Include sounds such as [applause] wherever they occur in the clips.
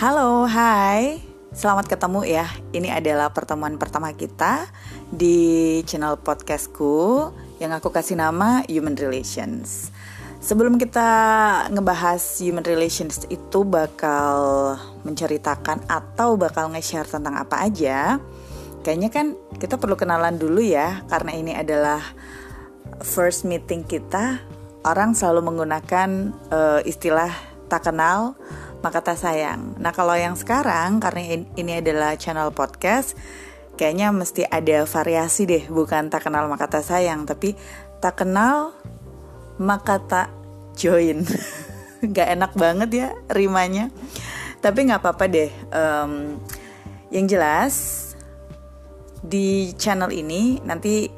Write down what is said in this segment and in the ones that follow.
Halo, hai. Selamat ketemu ya. Ini adalah pertemuan pertama kita di channel podcastku yang aku kasih nama Human Relations. Sebelum kita ngebahas human relations itu bakal menceritakan atau bakal nge-share tentang apa aja, kayaknya kan kita perlu kenalan dulu ya karena ini adalah first meeting kita. Orang selalu menggunakan uh, istilah tak kenal maka tak sayang. Nah kalau yang sekarang karena ini adalah channel podcast, kayaknya mesti ada variasi deh, bukan tak kenal maka tak sayang, tapi tak kenal maka tak join. [laughs] Nggak enak banget ya rimanya. Tapi nggak apa-apa deh um, yang jelas di channel ini nanti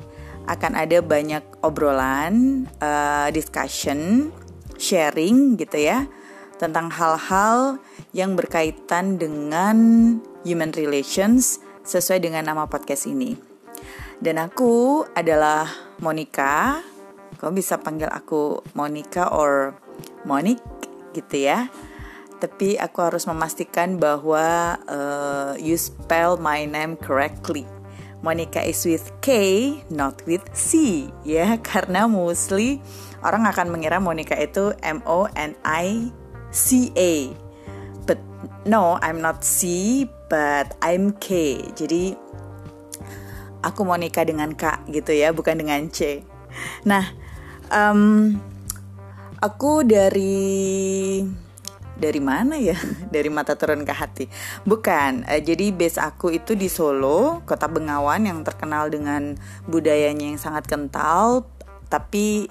akan ada banyak obrolan uh, discussion sharing gitu ya tentang hal-hal yang berkaitan dengan human relations sesuai dengan nama podcast ini dan aku adalah Monica kamu bisa panggil aku Monica or Monik gitu ya. Tapi aku harus memastikan bahwa uh, you spell my name correctly. Monica is with K, not with C ya, [laughs] karena mostly orang akan mengira Monica itu M O N I C A. But no, I'm not C, but I'm K. Jadi aku Monica dengan K gitu ya, bukan dengan C. Nah, um, aku dari dari mana ya? [laughs] Dari mata turun ke hati. Bukan. Uh, jadi base aku itu di Solo, Kota Bengawan yang terkenal dengan budayanya yang sangat kental, tapi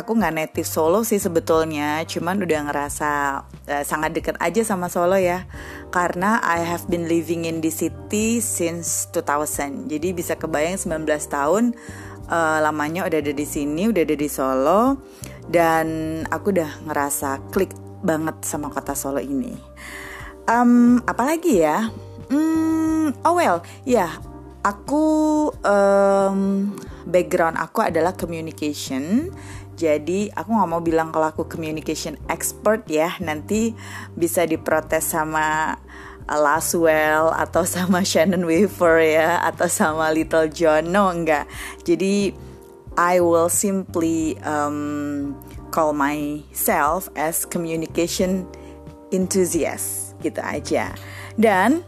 aku nggak native Solo sih sebetulnya, cuman udah ngerasa uh, sangat deket aja sama Solo ya, karena I have been living in the city since 2000. Jadi bisa kebayang 19 tahun uh, lamanya udah ada di sini, udah ada di Solo dan aku udah ngerasa klik banget sama kota Solo ini. Um, apalagi ya? Hmm, oh well, ya aku um, background aku adalah communication. Jadi aku nggak mau bilang kalau aku communication expert ya, nanti bisa diprotes sama Laswell atau sama [laughs] Shannon Weaver ya atau sama Little John. No enggak jadi I will simply um, call myself as communication enthusiast gitu aja. Dan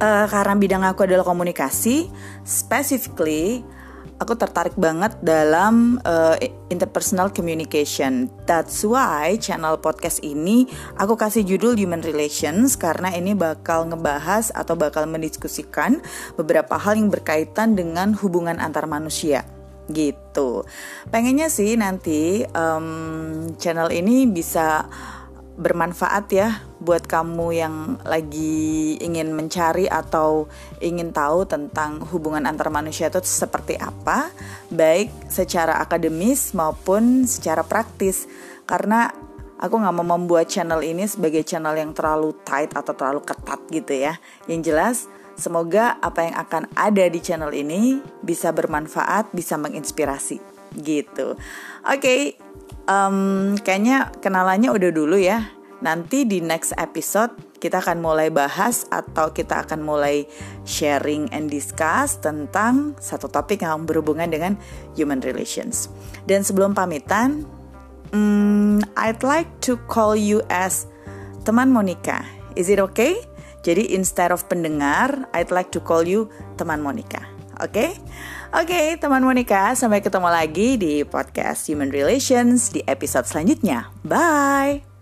uh, karena bidang aku adalah komunikasi specifically aku tertarik banget dalam uh, interpersonal communication. That's why channel podcast ini aku kasih judul Human Relations karena ini bakal ngebahas atau bakal mendiskusikan beberapa hal yang berkaitan dengan hubungan antar manusia gitu. Pengennya sih nanti um, channel ini bisa bermanfaat ya buat kamu yang lagi ingin mencari atau ingin tahu tentang hubungan antar manusia itu seperti apa, baik secara akademis maupun secara praktis. Karena aku nggak mau membuat channel ini sebagai channel yang terlalu tight atau terlalu ketat gitu ya. Yang jelas, semoga apa yang akan ada di channel ini bisa bermanfaat, bisa menginspirasi gitu. Oke, okay, um, kayaknya kenalannya udah dulu ya. Nanti di next episode kita akan mulai bahas atau kita akan mulai sharing and discuss tentang satu topik yang berhubungan dengan human relations. Dan sebelum pamitan, um, I'd like to call you as teman Monica. Is it okay? Jadi instead of pendengar, I'd like to call you teman Monica. Oke? Okay? Oke, okay, teman Monica, sampai ketemu lagi di podcast Human Relations di episode selanjutnya. Bye.